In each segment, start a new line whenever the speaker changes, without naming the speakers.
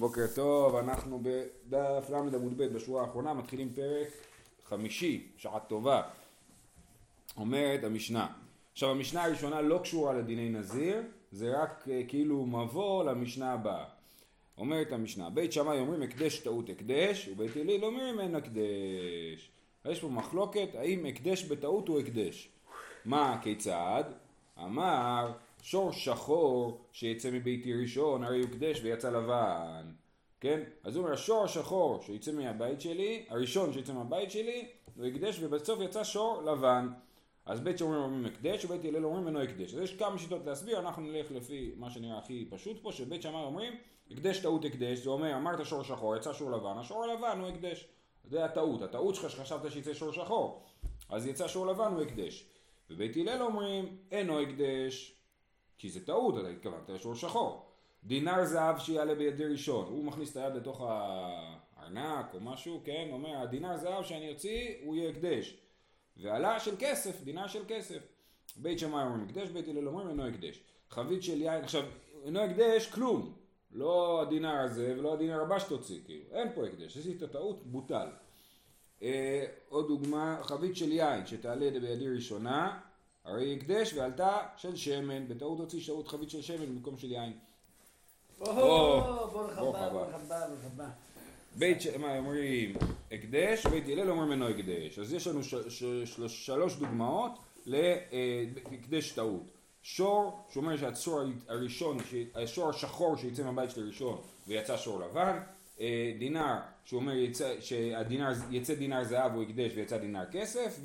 בוקר טוב, אנחנו בדף ל עמוד ב' בשורה האחרונה מתחילים פרק חמישי, שעה טובה. אומרת המשנה. עכשיו המשנה הראשונה לא קשורה לדיני נזיר, זה רק uh, כאילו מבוא למשנה הבאה. אומרת המשנה, בית שמאי אומרים הקדש טעות הקדש, ובית הלל אומרים אין הקדש. יש פה מחלוקת האם הקדש בטעות הוא הקדש. מה, כיצד? אמר שור שחור שיצא מביתי ראשון הרי הוא הקדש ויצא לבן. כן? אז הוא אומר השור השחור שיצא מהבית שלי, הראשון שיצא מהבית שלי הוא הקדש ובסוף יצא שור לבן. אז בית שאומרים אומרים הקדש ובית הלל אומרים אינו הקדש. אז יש כמה שיטות להסביר אנחנו נלך לפי מה שנראה הכי פשוט פה שבית שמאי אומרים הקדש טעות הקדש. זה אומר אמרת שור שחור יצא שור לבן השור הלבן הוא הקדש. זה הטעות הטעות שלך שחשבת שיצא שור שחור. אז יצא שור לבן הוא הקדש. ובית הלל אומרים אינו הקדש כי זה טעות, אתה התכוונת לשור שחור. דינר זהב שיעלה בידי ראשון, הוא מכניס את היד לתוך הארנק או משהו, כן, אומר, הדינר זהב שאני אוציא הוא יהיה הקדש. ועלה של כסף, דינר של כסף. בית שמאי אומרים הקדש, בית הלל אומרים אינו הקדש. חבית של יין, עכשיו, אינו הקדש כלום. לא הדינר הזה ולא הדינר הבא שתוציא, כאילו, אין פה הקדש, עשית טעות, בוטל. אה, עוד דוגמה, חבית של יין שתעלה בידי ראשונה, הרי הקדש ועלתה של שמן, בטעות הוציא שעות חבית של שמן במקום של יין.
ברוך הבא, ברוך הבא, ברוך הבא.
בית שמאי אומרים הקדש, בית הלל אומרים אינו הקדש. אז יש לנו שלוש דוגמאות להקדש טעות. שור, שאומר שהשור הראשון, השור השחור שיצא מהבית של הראשון ויצא שור לבן. אה, דינר, שאומר שהדינר, יצא דינר זהב הוא הקדש ויצא דינר כסף.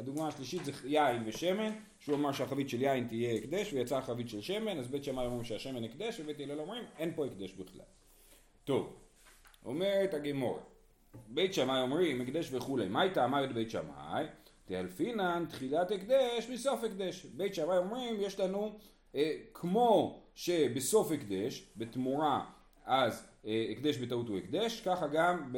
הדוגמה השלישית זה יין ושמן, שהוא אמר שהחבית של יין תהיה הקדש ויצאה חבית של שמן, אז בית שמאי אומרים שהשמן הקדש ובית הלל אומרים אין פה הקדש בכלל. טוב, אומרת הגמור, בית שמאי אומרים הקדש וכולי, מה הייתה אמרת בית שמאי? תאלפינן תחילת הקדש מסוף הקדש. בית שמאי אומרים יש לנו אה, כמו שבסוף הקדש, בתמורה אז אה, הקדש בטעות הוא הקדש, ככה גם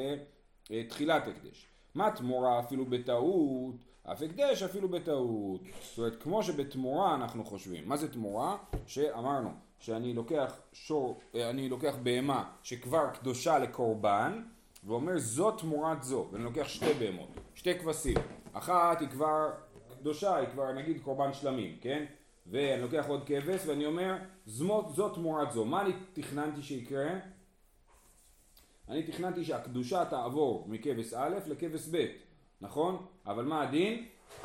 בתחילת הקדש. מה תמורה אפילו בטעות? אף הקדש אפילו בטעות. זאת אומרת, כמו שבתמורה אנחנו חושבים. מה זה תמורה? שאמרנו שאני לוקח שור, אה, אני לוקח בהמה שכבר קדושה לקורבן, ואומר זאת תמורת זו, ואני לוקח שתי בהמות, שתי כבשים. אחת היא כבר קדושה, היא כבר נגיד קורבן שלמים, כן? ואני לוקח עוד כבש ואני אומר זאת, זאת תמורת זו. מה אני תכננתי שיקרה? אני תכננתי שהקדושה תעבור מכבש א' לכבש ב'. נכון? אבל מה הדין?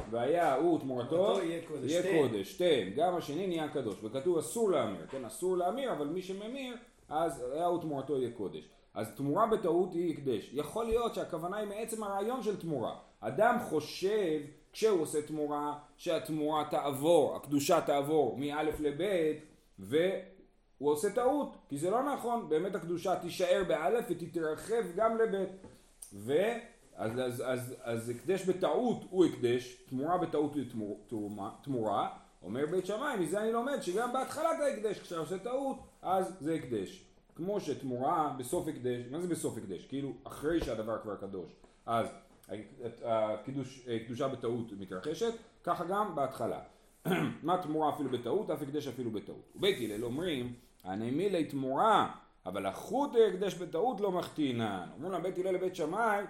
והיה הוא תמורתו
יהיה קודש,
יהיה קודש, שתיהם, גם השני נהיה קדוש, וכתוב אסור להמיר, כן, אסור להמיר, אבל מי שממיר, אז היה הוא תמורתו יהיה קודש. אז תמורה בטעות היא הקדש. יכול להיות שהכוונה היא מעצם הרעיון של תמורה. אדם חושב, כשהוא עושה תמורה, שהתמורה תעבור, הקדושה תעבור מא' לב', והוא עושה טעות, כי זה לא נכון, באמת הקדושה תישאר באלף ותתרחב גם לב'. ו... אז, אז, אז, אז הקדש בטעות הוא הקדש, תמורה בטעות היא תמור, תמורה, תמורה, אומר בית שמאי, מזה אני לומד שגם בהתחלת ההקדש, כשאתה עושה טעות, אז זה הקדש. כמו שתמורה בסוף הקדש, מה זה בסוף הקדש? כאילו אחרי שהדבר כבר קדוש, אז הקדושה בטעות מתרחשת, ככה גם בהתחלה. מה תמורה אפילו בטעות, אף הקדש אפילו בטעות. ובית הלל אומרים, הנמילי תמורה, אבל החוט הקדש בטעות לא מחטינן. אומרים לה בית הלל לבית שמאי,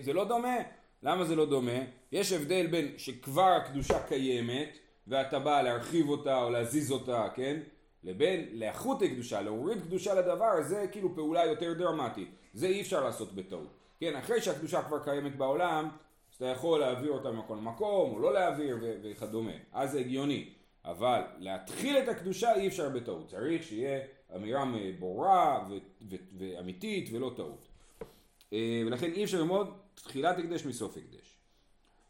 זה לא דומה. למה זה לא דומה? יש הבדל בין שכבר הקדושה קיימת ואתה בא להרחיב אותה או להזיז אותה, כן? לבין לאחות הקדושה, להוריד קדושה לדבר, זה כאילו פעולה יותר דרמטית. זה אי אפשר לעשות בטעות. כן, אחרי שהקדושה כבר קיימת בעולם, אז אתה יכול להעביר אותה ממקום למקום, או לא להעביר וכדומה. אז זה הגיוני. אבל להתחיל את הקדושה אי אפשר בטעות. צריך שיהיה אמירה ברורה ואמיתית ולא טעות. אה, ולכן אי אפשר ללמוד תחילת הקדש מסוף הקדש.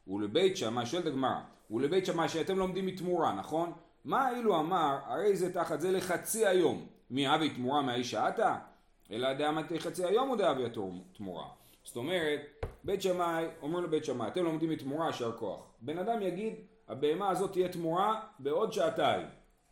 ולבית שמאי, שואלת הגמרא, ולבית שמאי שאתם לומדים מתמורה, נכון? מה אילו אמר, הרי זה תחת זה לחצי היום, מי אבי תמורה מהאיש שעתה? אלא דאמתי חצי היום הוא דאבי תמורה. זאת אומרת, בית שמאי, אומר לבית שמאי, אתם לומדים מתמורה, יישר כוח. בן אדם יגיד, הבהמה הזאת תהיה תמורה בעוד שעתיים.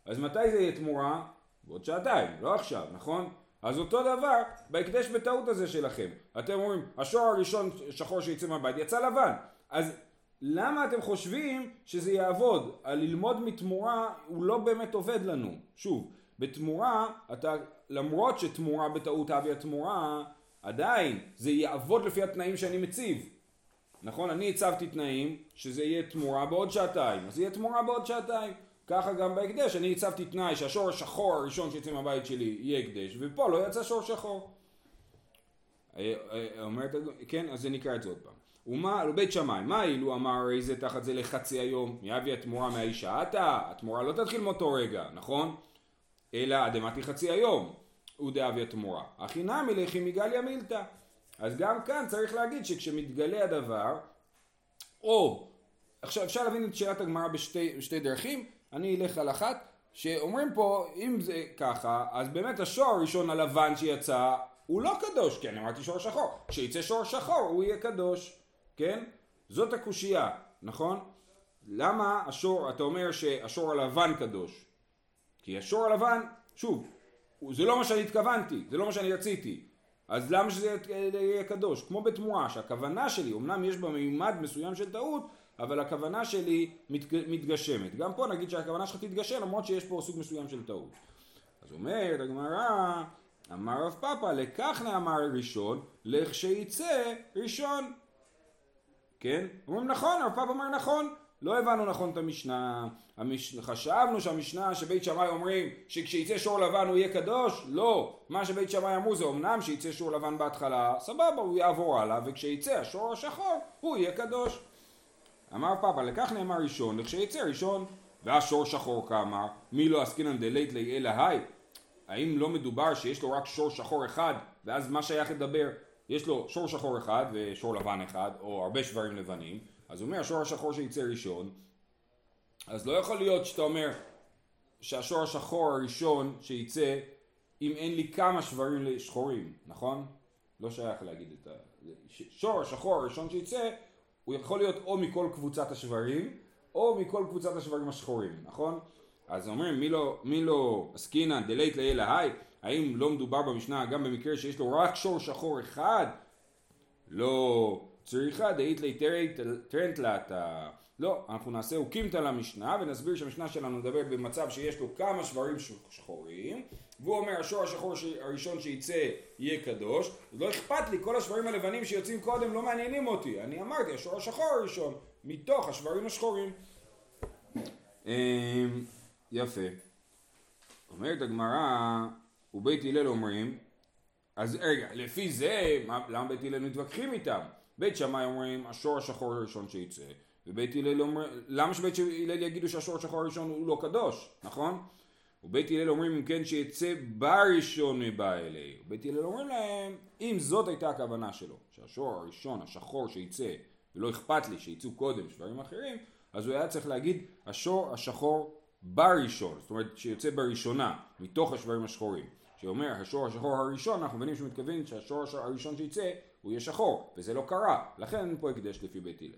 אז מתי זה יהיה תמורה? בעוד שעתיים, לא עכשיו, נכון? אז אותו דבר בהקדש בטעות הזה שלכם. אתם אומרים, השור הראשון שחור שיצא מהבית יצא לבן. אז למה אתם חושבים שזה יעבוד? הללמוד מתמורה הוא לא באמת עובד לנו. שוב, בתמורה, אתה, למרות שתמורה בטעות אבי התמורה, עדיין זה יעבוד לפי התנאים שאני מציב. נכון? אני הצבתי תנאים שזה יהיה תמורה בעוד שעתיים, אז יהיה תמורה בעוד שעתיים. ככה גם בהקדש, אני הצבתי תנאי שהשור השחור הראשון שיצא מהבית שלי יהיה הקדש, ופה לא יצא שור שחור. אה, אה, אומרת, כן, אז זה נקרא את זה עוד פעם. ומה, לא בית שמאי, מה אילו אמר הרי זה תחת זה לחצי היום, יביא התמורה מהאישה עתה, התמורה לא תתחיל מאותו רגע, נכון? אלא דמתי חצי היום, הוא דאבי התמורה. הכי נמי לכי מגליה מילתא. אז גם כאן צריך להגיד שכשמתגלה הדבר, או, עכשיו אפשר להבין את שאלת הגמרא בשתי דרכים, אני אלך על אחת, שאומרים פה, אם זה ככה, אז באמת השור הראשון הלבן שיצא, הוא לא קדוש, כי אני אמרתי שור שחור. כשיצא שור שחור הוא יהיה קדוש, כן? זאת הקושייה, נכון? למה השור, אתה אומר שהשור הלבן קדוש? כי השור הלבן, שוב, זה לא מה שאני התכוונתי, זה לא מה שאני רציתי. אז למה שזה יהיה קדוש? כמו בתמורה, שהכוונה שלי, אמנם יש בה מימד מסוים של טעות, אבל הכוונה שלי מתגשמת. גם פה נגיד שהכוונה שלך תתגשם למרות שיש פה סוג מסוים של טעות. אז אומרת הגמרא, אמר רב פאפא, לכך נאמר ראשון, לכשיצא ראשון. כן? אומרים נכון, רב פאפא אומר נכון, לא הבנו נכון את המשנה, המש... חשבנו שהמשנה שבית שמאי אומרים שכשיצא שור לבן הוא יהיה קדוש, לא, מה שבית שמאי אמרו זה אמנם שיצא שור לבן בהתחלה, סבבה, הוא יעבור הלאה, וכשיצא השור השחור הוא יהיה קדוש. אמר פאפה, לכך נאמר ראשון, לכשיצא ראשון, ואז שור שחור כאמר, מי לא עסקינן דלית לי אלא היי? האם לא מדובר שיש לו רק שור שחור אחד, ואז מה שייך לדבר? יש לו שור שחור אחד ושור לבן אחד, או הרבה שברים לבנים, אז הוא אומר השור השחור שיצא ראשון, אז לא יכול להיות שאתה אומר שהשור השחור הראשון שיצא אם אין לי כמה שברים שחורים, נכון? לא שייך להגיד את ה... שור השחור הראשון שיצא הוא יכול להיות או מכל קבוצת השברים או מכל קבוצת השברים השחורים, נכון? אז אומרים מי לא, מי לא עסקינן דלית לאלה היי האם לא מדובר במשנה גם במקרה שיש לו רק שור שחור אחד? לא צריכה דאית לי טרנטלתה לא, אנחנו נעשה אוקימתא למשנה ונסביר שהמשנה שלנו מדברת במצב שיש לו כמה שברים שחורים והוא אומר השור השחור הראשון שיצא יהיה קדוש. לא אכפת לי כל השברים הלבנים שיוצאים קודם לא מעניינים אותי. אני אמרתי השור השחור הראשון מתוך השברים השחורים. אמ, יפה. אומרת הגמרא ובית הלל אומרים אז רגע לפי זה למה בית הלל מתווכחים איתם? בית שמאי אומרים השור השחור הראשון שיצא ובית הלל אומר, למה שבית הלל יגידו שהשור השחור הראשון הוא לא קדוש, נכון? ובית הלל אומרים אם כן שיצא בראשון מבא אלי. ובית הלל אומרים להם, אם זאת הייתה הכוונה שלו, שהשור הראשון, השחור שיצא, ולא אכפת לי שיצאו קודם שברים אחרים, אז הוא היה צריך להגיד השור השחור בראשון, זאת אומרת שיוצא בראשונה, מתוך השברים השחורים. שאומר השור השחור הראשון, אנחנו מבינים שהוא מתכוון שהשור הראשון שיצא הוא יהיה שחור, וזה לא קרה, לכן פה הקדש לפי בית הלל.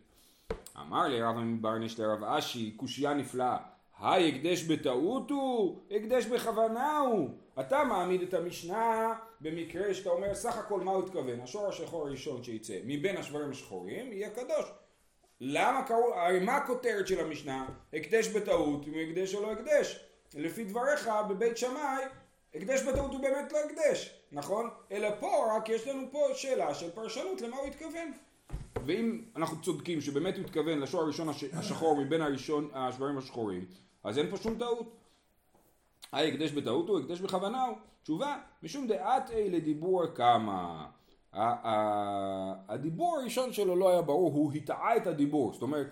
אמר לי רב מברניש לרב אשי, קושייה נפלאה. היי הקדש בטעות הוא, הקדש בכוונה הוא. אתה מעמיד את המשנה במקרה שאתה אומר סך הכל מה הוא התכוון, השור השחור הראשון שיצא מבין השברים השחורים יהיה קדוש. למה קראו, הרי מה הכותרת של המשנה? הקדש בטעות, אם הוא הקדש או לא הקדש. לפי דבריך בבית שמאי, הקדש בטעות הוא באמת לא הקדש, נכון? אלא פה רק יש לנו פה שאלה של פרשנות למה הוא התכוון. ואם אנחנו צודקים שבאמת הוא התכוון לשור הראשון השחור מבין הראשון, השברים השחורים, אז אין פה שום טעות. היי הקדש בטעות הוא, הקדש בכוונה הוא. תשובה, משום דעת אי לדיבור כמה. הדיבור הראשון שלו לא היה ברור, הוא הטעה את הדיבור. זאת אומרת,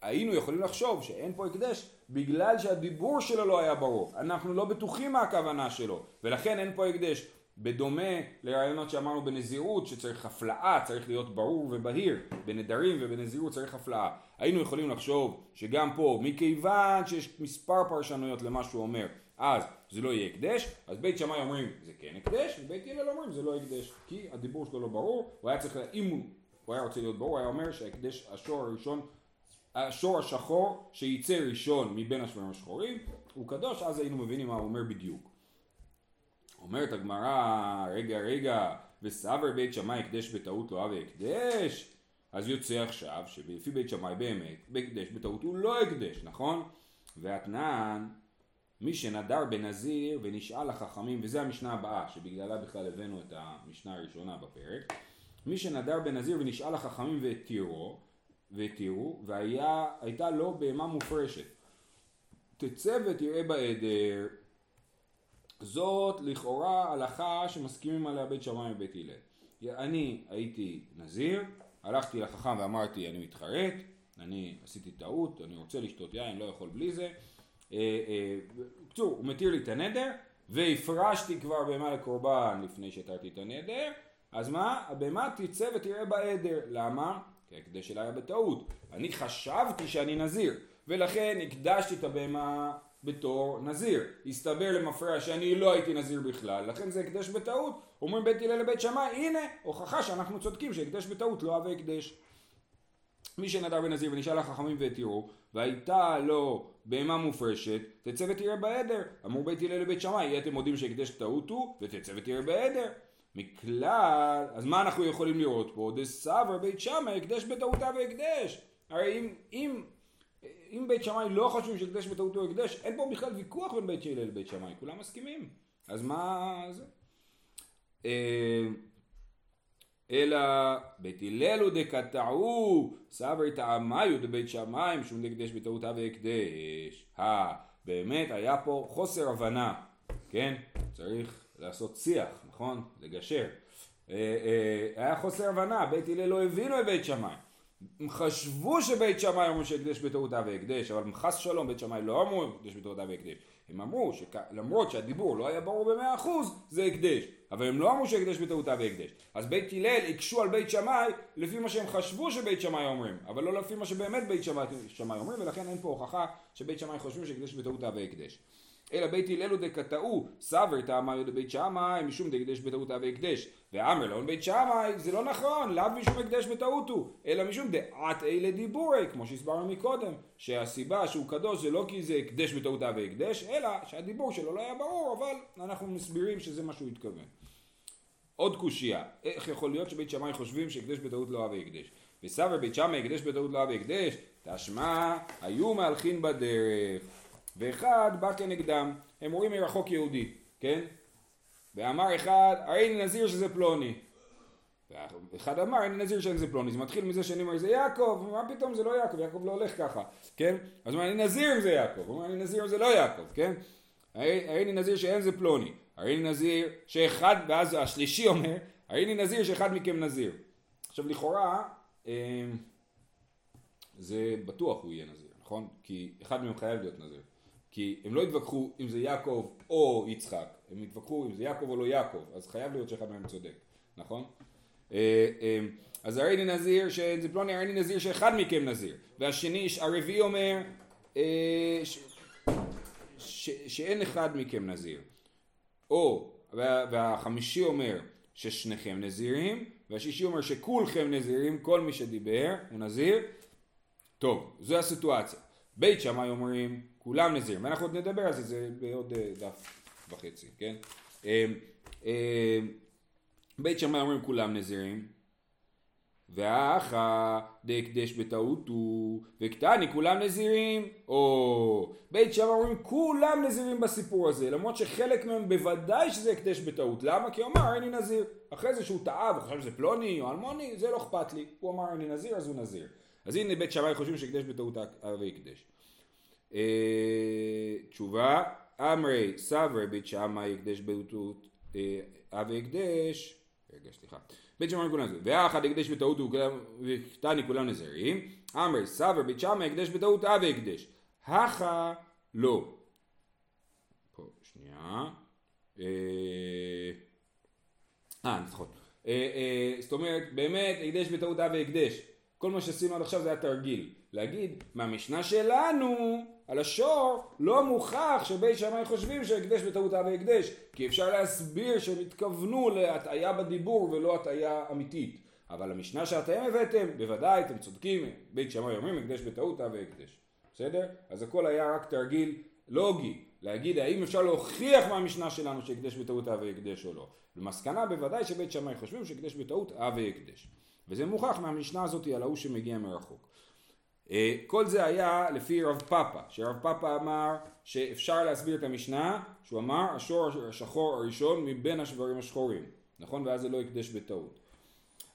היינו יכולים לחשוב שאין פה הקדש בגלל שהדיבור שלו לא היה ברור. אנחנו לא בטוחים מה הכוונה שלו, ולכן אין פה הקדש. בדומה לרעיונות שאמרנו בנזירות שצריך הפלאה, צריך להיות ברור ובהיר, בנדרים ובנזירות צריך הפלאה. היינו יכולים לחשוב שגם פה, מכיוון שיש מספר פרשנויות למה שהוא אומר, אז זה לא יהיה הקדש, אז בית שמאי אומרים זה כן הקדש, ובית הלל אומרים זה לא הקדש, כי הדיבור שלו לא ברור, הוא היה צריך, אם הוא היה רוצה להיות ברור, הוא היה אומר שהקדש, השור הראשון, השור השחור שייצא ראשון מבין השבעים השחורים, הוא קדוש, אז היינו מבינים מה הוא אומר בדיוק. אומרת הגמרא, רגע רגע, וסבר בית שמאי הקדש בטעות לא אבי הקדש? אז יוצא עכשיו שלפי בית שמאי באמת, בהקדש בטעות הוא לא הקדש, נכון? ואתנן, מי שנדר בנזיר ונשאל לחכמים, וזה המשנה הבאה, שבגללה בכלל הבאנו את המשנה הראשונה בפרק, מי שנדר בנזיר ונשאל לחכמים והתירו, והתירו, והייתה לו בהמה מופרשת. תצא ותראה בעדר. זאת לכאורה הלכה שמסכימים עליה בית שמאי ובית הלל. אני הייתי נזיר, הלכתי לחכם ואמרתי אני מתחרט, אני עשיתי טעות, אני רוצה לשתות יין, לא יכול בלי זה. בקיצור, אה, הוא מתיר לי את הנדר, והפרשתי כבר בהמה לקורבן לפני שהתרתי את הנדר, אז מה? הבהמה תצא ותראה בעדר. למה? כי ההקדש שלה היה בטעות. אני חשבתי שאני נזיר, ולכן הקדשתי את הבהמה בתור נזיר. הסתבר למפרע שאני לא הייתי נזיר בכלל, לכן זה הקדש בטעות. אומרים בית הלל לבית שמאי, הנה, הוכחה שאנחנו צודקים שהקדש בטעות לא אהבה הקדש. מי שנדר בנזיר ונשאל לחכמים והתירו, והייתה לו בהמה מופרשת, תצא ותראה בעדר. אמרו בית הלל לבית שמאי, אתם מודים שהקדש טעות הוא, ותצא ותראה בעדר. מכלל, אז מה אנחנו יכולים לראות פה? דסבר בית שמאי, הקדש בטעותה והקדש. הרי אם, אם, אם בית שמאי לא חושבים שהקדש בטעות הוא הקדש, אין פה בכלל ויכוח בין בית הלל לבית שמאי, כולם מסכימים. אז מה זה? אה, אלא בית הלל הוא דקטעו, סבר טעמיו דבית שמאי, משום דקדש בטעותה והקדש. אה, באמת היה פה חוסר הבנה, כן? צריך לעשות שיח, נכון? לגשר. אה, אה, היה חוסר הבנה, בית הלל לא הבינו את בית שמאי. הם חשבו שבית שמאי אמרו שהקדש בטעותה והקדש, אבל חס שלום בית שמאי לא אמרו הקדש בטעותה והקדש. הם אמרו שלמרות שהדיבור לא היה ברור במאה אחוז, זה הקדש. אבל הם לא אמרו שהקדש בטעותה והקדש. אז בית הלל הקשו על בית שמאי לפי מה שהם חשבו שבית שמאי אומרים, אבל לא לפי מה שבאמת בית שמאי אומרים, ולכן אין פה הוכחה שבית שמאי חושבים שהקדש בטעותה והקדש. אלא בית הלל דקטעו סבר תאמר דבית שמאי משום דקדש בטעותה והקדש ואמר לאון בית שמאי זה לא נכון לאו משום הקדש בטעות הוא אלא משום דעת אלה דיבורי כמו שהסברנו מקודם שהסיבה שהוא קדוש זה לא כי זה הקדש בטעותה והקדש אלא שהדיבור שלו לא היה ברור אבל אנחנו מסבירים שזה מה שהוא התכוון. עוד קושייה, איך יכול להיות שבית שמאי חושבים שהקדש בטעות לא אהב הקדש? וסבר בית שמאי הקדש בטעות לא אהב הקדש, תשמע היו מהלכין בדרך ואחד בא כנגדם, הם רואים מרחוק יהודי, כן? ואמר אחד, הרי אני נזיר שזה פלוני. ואחד אמר, אני נזיר שזה פלוני. זה מתחיל מזה שאני אומר, זה יעקב. מה פתאום זה לא יעקב? יעקב לא הולך ככה, כן? אז הוא אני נזיר אם זה יעקב. הוא אומר, אני נזיר אם זה לא יעקב, כן? הרי אני נזיר שאין זה פלוני. הרי אני נזיר שאחד, ואז השלישי אומר, הרי אני נזיר שאחד מכם נזיר. עכשיו לכאורה, אמ, זה בטוח הוא יהיה נזיר, נכון? כי אחד מהם חייב להיות נזיר. כי הם לא התווכחו אם זה יעקב או יצחק, הם התווכחו אם זה יעקב או לא יעקב, אז חייב להיות שאחד מהם צודק, נכון? אה, אה, אז הרי אני נזיר, זה פלוני, הרי אני נזיר שאחד מכם נזיר, והשני, הרביעי אומר אה, שאין אחד מכם נזיר, או, והחמישי אומר ששניכם נזירים, והשישי אומר שכולכם נזירים, כל מי שדיבר הוא נזיר, טוב, זו הסיטואציה. בית שמאי אומרים כולם נזירים, ואנחנו עוד נדבר על זה, זה בעוד אה, דף וחצי, כן? אה, אה, בית שמאי אומרים כולם נזירים, והאחה דהקדש בטעות הוא, וקטני כולם נזירים, או בית שמאי אומרים כולם נזירים בסיפור הזה, למרות שחלק מהם בוודאי שזה הקדש בטעות, למה? כי הוא אמר אני נזיר, אחרי זה שהוא טעה וחשב שזה פלוני או אלמוני, זה לא אכפת לי, הוא אמר אני נזיר אז הוא נזיר. אז הנה בית שמאי חושבים שהקדש בטעות הרי הקדש. אה, תשובה, אמרי סברי בית שמאי הקדש בטעות אבי הקדש, רגע סליחה, בית שמאי כולם נזירים, ואחד הקדש בטעות וקטני כולם נזירים, אמרי סבר בית שמאי הקדש בטעות אבי הקדש, הכה לא. פה שנייה, אה, אה נכון, אה, זאת אומרת באמת הקדש בטעות אבי הקדש, כל מה שעשינו עד עכשיו זה היה תרגיל, להגיד מהמשנה שלנו על השור לא מוכח שבית שמאי חושבים שהקדש בטעות אבי הקדש כי אפשר להסביר שהם התכוונו להטעיה בדיבור ולא הטעיה אמיתית. אבל המשנה שאתם הבאתם בוודאי אתם צודקים בית שמאי אומרים הקדש בטעות אבי הקדש בסדר? אז הכל היה רק תרגיל לוגי. להגיד האם אפשר להוכיח מהמשנה שלנו שהקדש בטעות אבי הקדש או לא? במסקנה בוודאי שבית שמאי חושבים שהקדש בטעות אבי הקדש וזה מוכח מהמשנה הזאת על ההוא שמגיע מרחוק אה, כל זה היה לפי רב פאפה, שרב פאפה אמר שאפשר להסביר את המשנה, שהוא אמר השור השחור הראשון מבין השברים השחורים, נכון? ואז זה לא הקדש בטעות.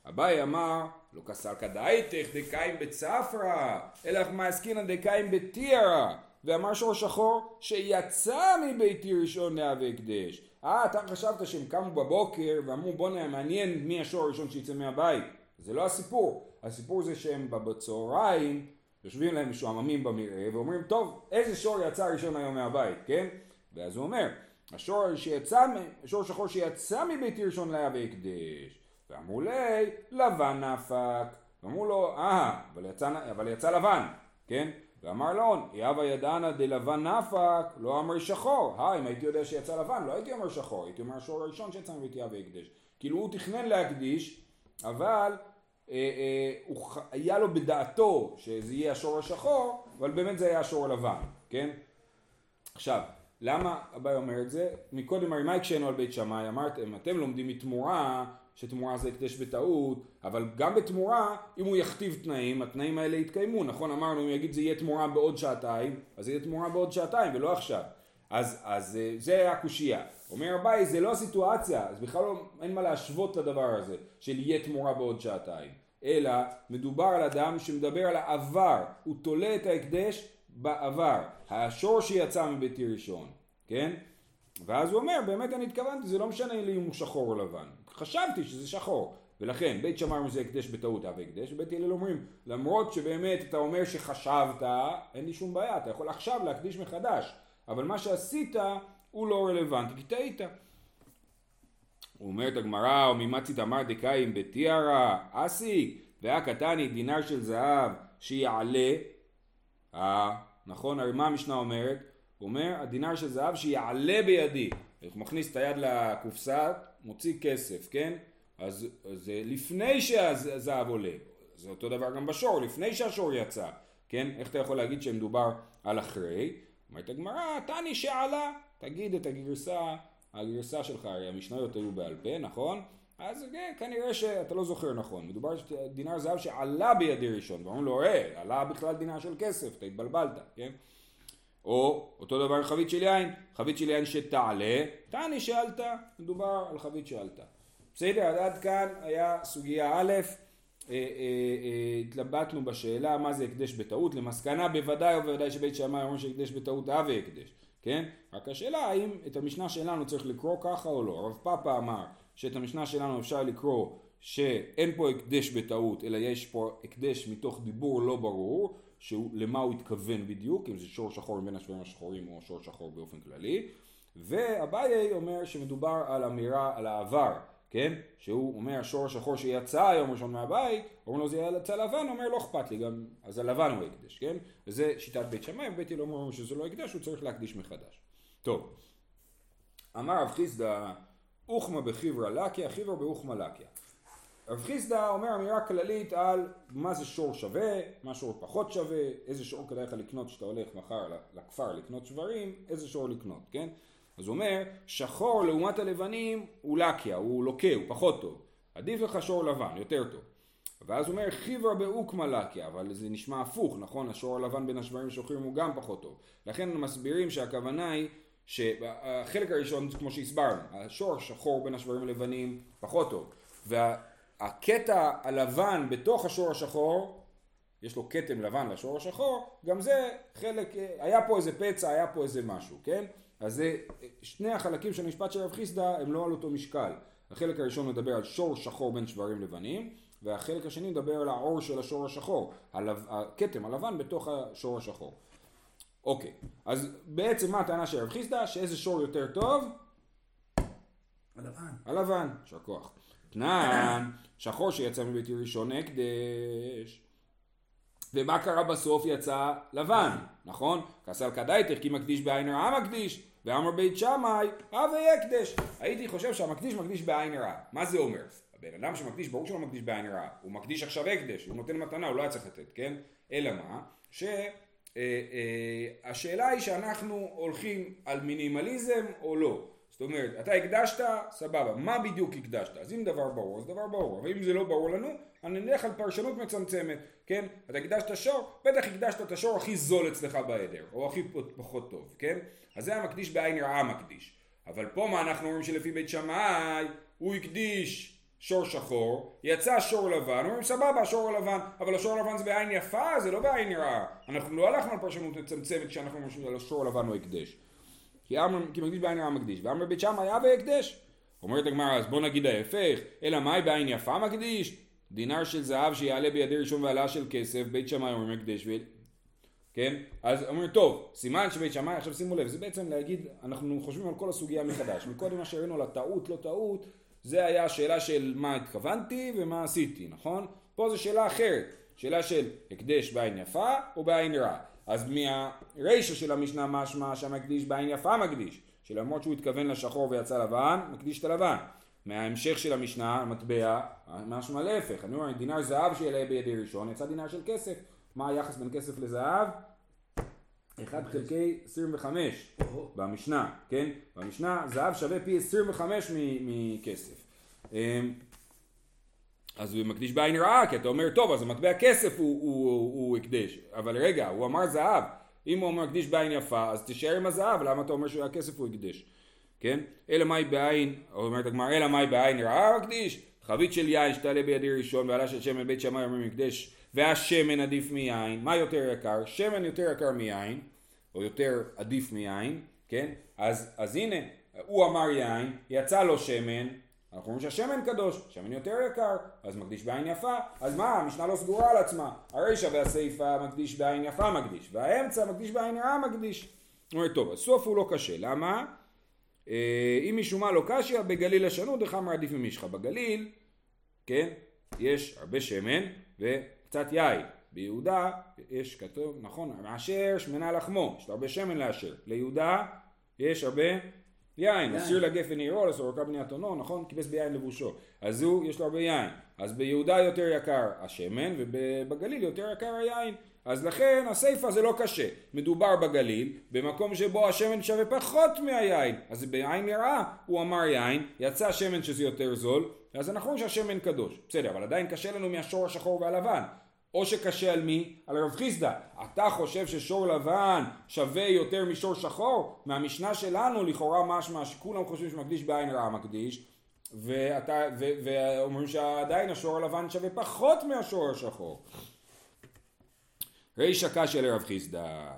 אביי אמר לא כסלקא דאיתך דקאים בצפרא, אלא מעסקינא דקאים בתיארא, ואמר שור שחור שיצא מביתי ראשון להווה הקדש. אה, אתה חשבת שהם קמו בבוקר ואמרו בוא נעניין מי השור הראשון שיצא מהבית. זה לא הסיפור. הסיפור זה שהם בצהריים יושבים להם משועממים במרעה ואומרים טוב איזה שור יצא ראשון היום מהבית, כן? ואז הוא אומר השור שיצא, השור שחור שיצא מביתי ראשון להווה הקדש. ואמרו לי, לבן נפק. ואמרו לו, אה, אבל יצא, אבל יצא לבן, כן? ואמר לו, יהווה ידענה דלבן נפק, לא אמר שחור. אה, אם הייתי יודע שיצא לבן, לא הייתי אומר שחור, הייתי אומר השור הראשון שיצא מביתי יהווה הקדש. כאילו הוא תכנן להקדיש, אבל היה לו בדעתו שזה יהיה השור השחור, אבל באמת זה היה השור הלבן, כן? עכשיו, למה אביי אומר את זה? מקודם הרי מה הקשינו על בית שמאי? אמרתם, אתם לומדים מתמורה שתמורה זה הקדש בטעות, אבל גם בתמורה, אם הוא יכתיב תנאים, התנאים האלה יתקיימו, נכון? אמרנו, אם יגיד זה יהיה תמורה בעוד שעתיים, אז זה יהיה תמורה בעוד שעתיים ולא עכשיו. אז, אז אה, זה היה הקושייה. אומר אביי, זה לא הסיטואציה, אז בכלל לא, אין מה להשוות לדבר הזה, של יהיה תמורה בעוד שעתיים. אלא מדובר על אדם שמדבר על העבר, הוא תולה את ההקדש בעבר, השור שיצא מביתי ראשון, כן? ואז הוא אומר, באמת אני התכוונתי, זה לא משנה לי אם הוא שחור או לבן. חשבתי שזה שחור. ולכן בית אומרים שזה הקדש בטעות אב הקדש, ובית הלל אומרים למרות שבאמת אתה אומר שחשבת, אין לי שום בעיה, אתה יכול עכשיו להקדיש מחדש, אבל מה שעשית הוא לא רלוונטי, כי טעית. הוא אומר את הגמרא, או ממצית אמר דקאים בתיארה, אסי, והיה קטני דינר של זהב שיעלה, אה, נכון, הרי מה המשנה אומרת? הוא אומר, הדינר של זהב שיעלה בידי. הוא מכניס את היד לקופסה, מוציא כסף, כן? אז זה לפני שהזהב עולה. זה אותו דבר גם בשור, לפני שהשור יצא, כן? איך אתה יכול להגיד שמדובר על אחרי? אומרת הגמרא, תני שעלה, תגיד את הגרסה, הגרסה שלך, הרי המשניות היו בעל פה, נכון? אז כן, כנראה שאתה לא זוכר נכון, מדובר על דינר זהב שעלה בידי ראשון, ואומרים לו, אה, עלה בכלל דינר של כסף, אתה התבלבלת, כן? או אותו דבר חבית של יין, חבית של יין שתעלה, תעני שעלתה, מדובר על חבית שעלתה. בסדר, עד כאן היה סוגיה א', אה, אה, התלבטנו בשאלה מה זה הקדש בטעות, למסקנה בוודאי ובוודאי שבית שמאי אומר שהקדש בטעות אבי הקדש, כן? רק השאלה האם את המשנה שלנו צריך לקרוא ככה או לא. הרב פאפה אמר שאת המשנה שלנו אפשר לקרוא שאין פה הקדש בטעות אלא יש פה הקדש מתוך דיבור לא ברור למה הוא התכוון בדיוק, אם זה שור שחור מבין השבויים השחורים או שור שחור באופן כללי, ואביי אומר שמדובר על אמירה על העבר, כן? שהוא אומר השור השחור שיצא היום ראשון מהבית, אומרים לו זה יצא לבן, אומר לא אכפת לי, גם, אז הלבן הוא הקדש, כן? וזה שיטת בית שמאי, ובית הלל אומר שזה לא הקדש, הוא צריך להקדיש מחדש. טוב, אמר רב חיסדא, אוכמה בחיברא לקיה, חיברא באוכמה לקיה. רב חיסדא אומר אמירה כללית על מה זה שור שווה, מה שור פחות שווה, איזה שור כדאי לך לקנות כשאתה הולך מחר לכפר לקנות שברים, איזה שור לקנות, כן? אז הוא אומר, שחור לעומת הלבנים הוא לקיה, הוא לוקה, הוא פחות טוב. עדיף לך שור לבן, יותר טוב. ואז הוא אומר, חיבר באוקמה לקיה, אבל זה נשמע הפוך, נכון? השור הלבן בין השברים שוחרים הוא גם פחות טוב. לכן מסבירים שהכוונה היא שהחלק הראשון, כמו שהסברנו, השור השחור בין השברים הלבנים פחות טוב. וה... הקטע הלבן בתוך השור השחור, יש לו כתם לבן לשור השחור, גם זה חלק, היה פה איזה פצע, היה פה איזה משהו, כן? אז זה, שני החלקים של המשפט של רב חיסדא הם לא על אותו משקל. החלק הראשון מדבר על שור שחור בין שברים לבנים, והחלק השני מדבר על העור של השור השחור, הכתם הלבן בתוך השור השחור. אוקיי, אז בעצם מה הטענה של רב חיסדא? שאיזה שור יותר טוב?
הלבן.
הלבן, יישר כוח. תנן, שחור שיצא מביתי ראשון הקדש. ומה קרה בסוף יצא לבן, נכון? כסל כדאיתך כי מקדיש בעין רעה מקדיש, ואמר בית שמאי, הווה יקדש. הייתי חושב שהמקדיש מקדיש בעין רעה. מה זה אומר? הבן אדם שמקדיש, ברור שהוא מקדיש בעין רעה. הוא מקדיש עכשיו הקדש, הוא נותן מתנה, הוא לא היה צריך לתת, כן? אלא מה? שהשאלה אה, אה, היא שאנחנו הולכים על מינימליזם או לא. זאת אומרת, אתה הקדשת, סבבה, מה בדיוק הקדשת? אז אם דבר ברור, אז דבר ברור, אבל אם זה לא ברור לנו, אני נלך על פרשנות מצמצמת, כן? אתה הקדשת שור, בטח הקדשת את השור הכי זול אצלך בעדר, או הכי פחות טוב, כן? אז זה המקדיש בעין רעה מקדיש. אבל פה מה אנחנו אומרים שלפי בית שמאי, הוא הקדיש שור שחור, יצא שור לבן, אומרים סבבה שור לבן, אבל השור לבן זה בעין יפה, זה לא בעין רעה. אנחנו לא הלכנו על פרשנות מצמצמת כשאנחנו אומרים שהשור לבן הוא הקדש. כי, אמר, כי מקדיש בעין רעה מקדיש, ואמר בית שמאי היה בהקדש. אומרת הגמרא, אז בוא נגיד ההפך, אלא מאי בעין יפה מקדיש? דינר של זהב שיעלה בידי ראשון ועלה של כסף, בית שמאי אומר מקדש, ו... כן? אז אומרים, טוב, סימן שבית שמאי, עכשיו שימו לב, זה בעצם להגיד, אנחנו חושבים על כל הסוגיה מחדש. מקודם מה שהראינו על הטעות, לא טעות, זה היה השאלה של מה התכוונתי ומה עשיתי, נכון? פה זו שאלה אחרת, שאלה של הקדש בעין יפה או בעין רעה. אז מהרישא של המשנה משמע שהמקדיש בעין יפה מקדיש, שלמרות שהוא התכוון לשחור ויצא לבן, מקדיש את הלבן. מההמשך של המשנה, המטבע, משמע להפך, אני אומר, דינר זהב שיעלה בידי ראשון, יצא דינר של כסף. מה היחס בין כסף לזהב? 1 חלקי 25 במשנה, כן? במשנה זהב שווה פי 25 מכסף. אמ, אז הוא מקדיש בעין רעה, כי אתה אומר, טוב, אז המטבע כסף הוא, הוא, הוא, הוא הקדש. אבל רגע, הוא אמר זהב. אם הוא מקדיש בעין יפה, אז תישאר עם הזהב, למה אתה אומר שהכסף הוא הקדש? כן? אלא מאי בעין, אומרת הגמרא, אלא מאי בעין רעה הקדיש? חבית של יין שתעלה בידי ראשון ועלה של שמן בית שמאי אומרים מקדש והשמן עדיף מיין, מה יותר יקר? שמן יותר יקר מיין, או יותר עדיף מיין, כן? אז, אז הנה, הוא אמר יין, יצא לו שמן, אנחנו אומרים שהשמן קדוש, שמן יותר יקר, אז מקדיש בעין יפה, אז מה, המשנה לא סגורה על עצמה, הרישא והסיפא מקדיש בעין יפה מקדיש, והאמצע מקדיש בעין רעה מקדיש. הוא אומר, טוב, הסוף הוא לא קשה, למה? אה, אם משום מה לא קשיא, בגליל השנות, דחמר עדיף ממשחה. בגליל, כן, יש הרבה שמן וקצת יין. ביהודה יש כתוב, נכון, מאשר שמנה לחמו, יש הרבה שמן לאשר. ליהודה יש הרבה יין, אסיר לגפן עירו, לסורקה בני אתונו, נכון? כיבס ביין לבושו. אז הוא, יש לו הרבה יין. אז ביהודה יותר יקר השמן, ובגליל יותר יקר היין. אז לכן הסיפא זה לא קשה. מדובר בגליל, במקום שבו השמן שווה פחות מהיין. אז בעין יראה הוא אמר יין, יצא שמן שזה יותר זול, אז אנחנו רואים שהשמן קדוש. בסדר, אבל עדיין קשה לנו מהשור השחור והלבן. או שקשה על מי? על רב חיסדא. אתה חושב ששור לבן שווה יותר משור שחור? מהמשנה שלנו לכאורה משמע שכולם חושבים שמקדיש בעין רעה מקדיש ואתה, ו, ואומרים שעדיין השור הלבן שווה פחות מהשור השחור. רישא קשיא לרב חיסדא.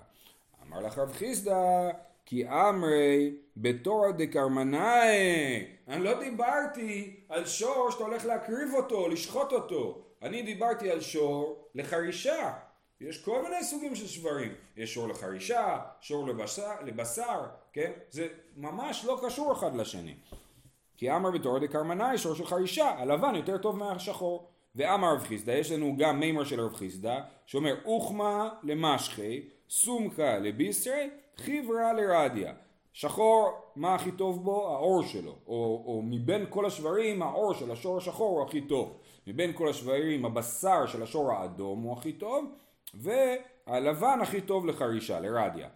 אמר לך רב חיסדא כי אמרי בתורא דקרמנאי אני לא דיברתי על שור שאתה הולך להקריב אותו, לשחוט אותו אני דיברתי על שור לחרישה. יש כל מיני סוגים של שברים. יש שור לחרישה, שור לבשר, לבשר, כן? זה ממש לא קשור אחד לשני. כי אמר בתור דקרמנאי שור של חרישה, הלבן יותר טוב מהשחור. ואמר רב חיסדא, יש לנו גם מימר של רב חיסדא, שאומר אוכמה למשחי, סומקה לביסרי, חברה לרדיה. שחור, מה הכי טוב בו? העור שלו. או, או מבין כל השברים, העור של השור השחור הוא הכי טוב. מבין כל השברים הבשר של השור האדום הוא הכי טוב והלבן הכי טוב לחרישה, לרדיה.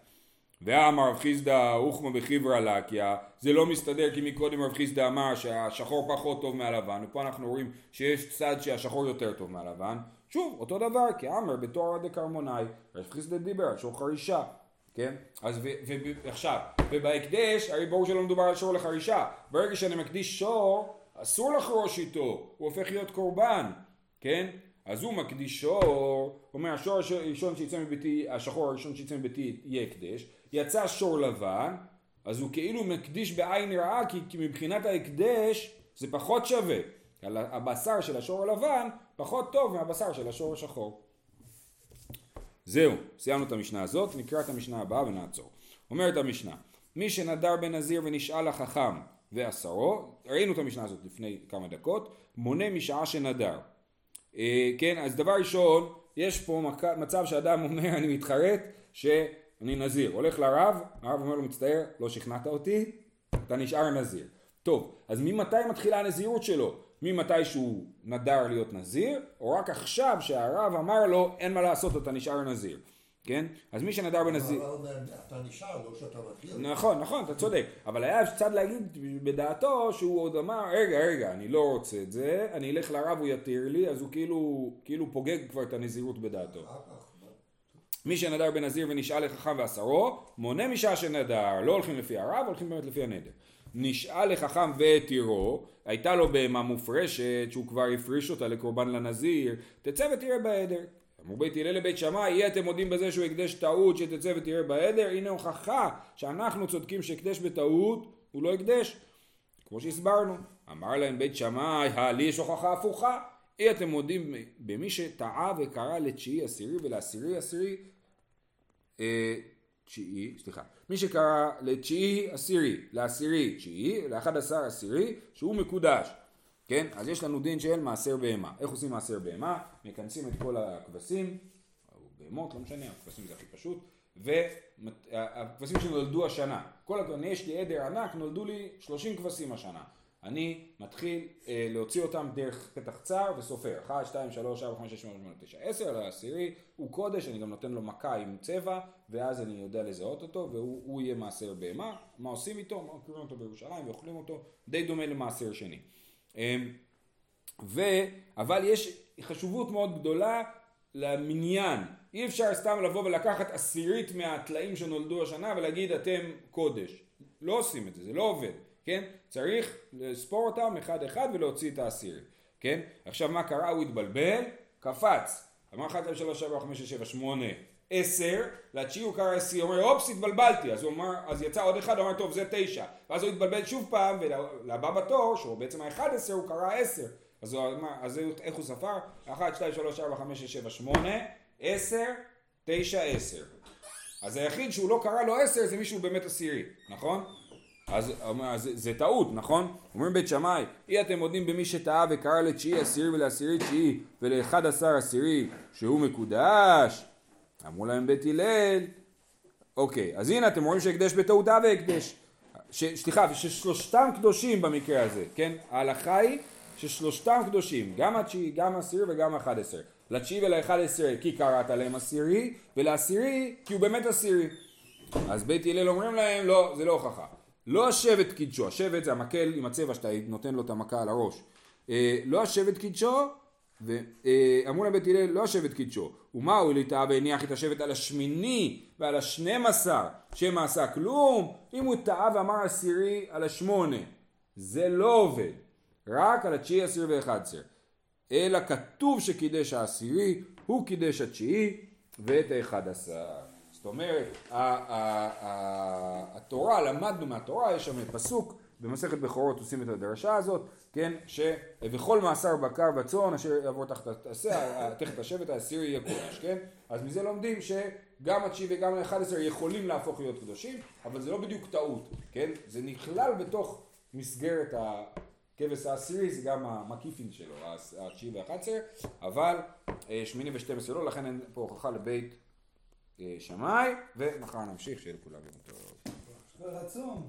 ואמר רב חיסדא אוכמה בחיברא לקיה זה לא מסתדר כי מקודם רב חיסדא אמר שהשחור פחות טוב מהלבן ופה אנחנו רואים שיש צד שהשחור יותר טוב מהלבן שוב אותו דבר כי אמר בתואר דקרמונאי רב חיסדא דיבר על שור חרישה כן? אז ועכשיו ובהקדש הרי ברור שלא מדובר על שור לחרישה ברגע שאני מקדיש שור אסור לחרוש איתו, הוא הופך להיות קורבן, כן? אז הוא מקדיש שור, אומר השור הראשון שיצא מביתי, השחור הראשון שיצא מביתי יהיה הקדש, יצא שור לבן, אז הוא כאילו מקדיש בעין רעה, כי, כי מבחינת ההקדש זה פחות שווה. הבשר של השור הלבן פחות טוב מהבשר של השור השחור. זהו, סיימנו את המשנה הזאת, נקרא את המשנה הבאה ונעצור. אומרת המשנה, מי שנדר בנזיר ונשאל החכם ועשרו, ראינו את המשנה הזאת לפני כמה דקות, מונה משעה שנדר. אה, כן, אז דבר ראשון, יש פה מצב שאדם אומר אני מתחרט שאני נזיר, הולך לרב, הרב אומר לו מצטער, לא שכנעת אותי, אתה נשאר נזיר. טוב, אז ממתי מתחילה הנזירות שלו? ממתי שהוא נדר להיות נזיר, או רק עכשיו שהרב אמר לו אין מה לעשות אתה נשאר נזיר. כן? אז מי שנדר בנזיר...
אתה נשאר, לא שאתה מתחיל.
נכון, נכון, אתה צודק. אבל היה צד להגיד בדעתו שהוא עוד אמר, רגע, רגע, אני לא רוצה את זה, אני אלך לרב, הוא יתיר לי, אז הוא כאילו, כאילו פוגג כבר את הנזירות בדעתו. מי שנדר בנזיר ונשאל לחכם ועשרו, מונה משעה שנדר, לא הולכים לפי הרב, הולכים באמת לפי הנדר. נשאל לחכם והתירו, הייתה לו בהמה מופרשת שהוא כבר הפריש אותה לקורבן לנזיר, תצא ותראה בעדר. אמרו בית הלל לבית שמאי, אי אתם מודים בזה שהוא הקדש טעות שתצא ותראה בעדר, הנה הוכחה שאנחנו צודקים שהקדש בטעות הוא לא הקדש, כמו שהסברנו. אמר להם בית שמאי, לי יש הוכחה הפוכה, אי אתם מודים במי שטעה וקרא לתשיעי עשירי ולעשירי עשירי תשיעי, סליחה, מי שקרא לתשיעי עשירי, לעשירי תשיעי, לאחד עשר עשירי, שהוא מקודש, כן? אז יש לנו דין של מעשר בהמה. איך עושים מעשר בהמה? מכנסים את כל הכבשים, או בהמות, לא משנה, הכבשים זה הכי פשוט, והכבשים שנולדו השנה. כל הכבשים, יש לי עדר ענק, נולדו לי 30 כבשים השנה. אני מתחיל אה, להוציא אותם דרך פתח צר וסופר. 1, 2, 3, 4, 5, 6, 7, 8, 9, 10, לעשירי הוא קודש, אני גם נותן לו מכה עם צבע, ואז אני יודע לזהות אותו, והוא יהיה מעשר בהמה. מה עושים איתו? קוראים אותו בירושלים ואוכלים אותו, די דומה למעשר שני. אה, ו... אבל יש חשובות מאוד גדולה למניין. אי אפשר סתם לבוא ולקחת עשירית מהטלאים שנולדו השנה ולהגיד אתם קודש. לא עושים את זה, זה לא עובד. כן? צריך לספור אותם אחד אחד ולהוציא את האסיר, כן? עכשיו מה קרה? הוא התבלבל, קפץ, אמר 1, 2, 3, 4, 5, 6, 7, 8, 10, לתשיעי הוא קרא 10, הוא אומר אופס התבלבלתי, אז הוא אמר, אז יצא עוד אחד, הוא אמר טוב זה 9, ואז הוא התבלבל שוב פעם, ולבא בתור, שהוא בעצם ה-11, הוא קרא 10, אז הוא אז איך הוא ספר? 1, 2, 3, 4, 5, 6, 7, 8, 10, 9, 10. אז היחיד שהוא לא קרא לו 10 זה מישהו באמת עשירי, נכון? אז, אז זה טעות, נכון? אומרים בית שמאי, אי אתם מודים במי שטעה וקרא לתשיעי עשירי ולעשירי תשיעי ולאחד עשר עשירי שהוא מקודש? אמרו להם בית הלל, אוקיי, אז הנה אתם רואים שהקדש בטעותה והקדש. סליחה, ששלושתם קדושים במקרה הזה, כן? ההלכה היא ששלושתם קדושים, גם התשיעי, גם העשירי וגם האחד עשר. לתשיעי ולאחד עשר כי קראת להם עשירי, ולעשירי כי הוא באמת עשירי. אז בית הלל אומרים להם, לא, זה לא הוכחה. לא השבט קידשו, השבט זה המקל עם הצבע שאתה נותן לו את המכה על הראש. אה, לא השבט קידשו, ואמרו להם בית הלל לא השבט קידשו. ומה הוא לטעה והניח את השבט על השמיני ועל השנים עשר, שמא עשה כלום? אם הוא טעה ואמר עשירי על השמונה, זה לא עובד. רק על התשיעי, עשיר ואחד עשר. אלא כתוב שקידש העשירי, הוא קידש התשיעי ואת האחד עשר. זאת אומרת, התורה, למדנו מהתורה, יש שם פסוק במסכת בכורות עושים את הדרשה הזאת, כן, שבכל מאסר בקר וצאן אשר יעבור תחת השבט העשירי יהיה קודש, כן? אז מזה לומדים שגם התשיעי וגם האחד עשר יכולים להפוך להיות קדושים, אבל זה לא בדיוק טעות, כן? זה נכלל בתוך מסגרת הכבש העשירי, זה גם המקיפין שלו, התשיעי והאחד עשר, אבל אה, שמיני ושתים עשרה לא, לכן אין פה הוכחה לבית שמאי, ומחר נמשיך, שיהיה לכולם יום טוב.
רצון.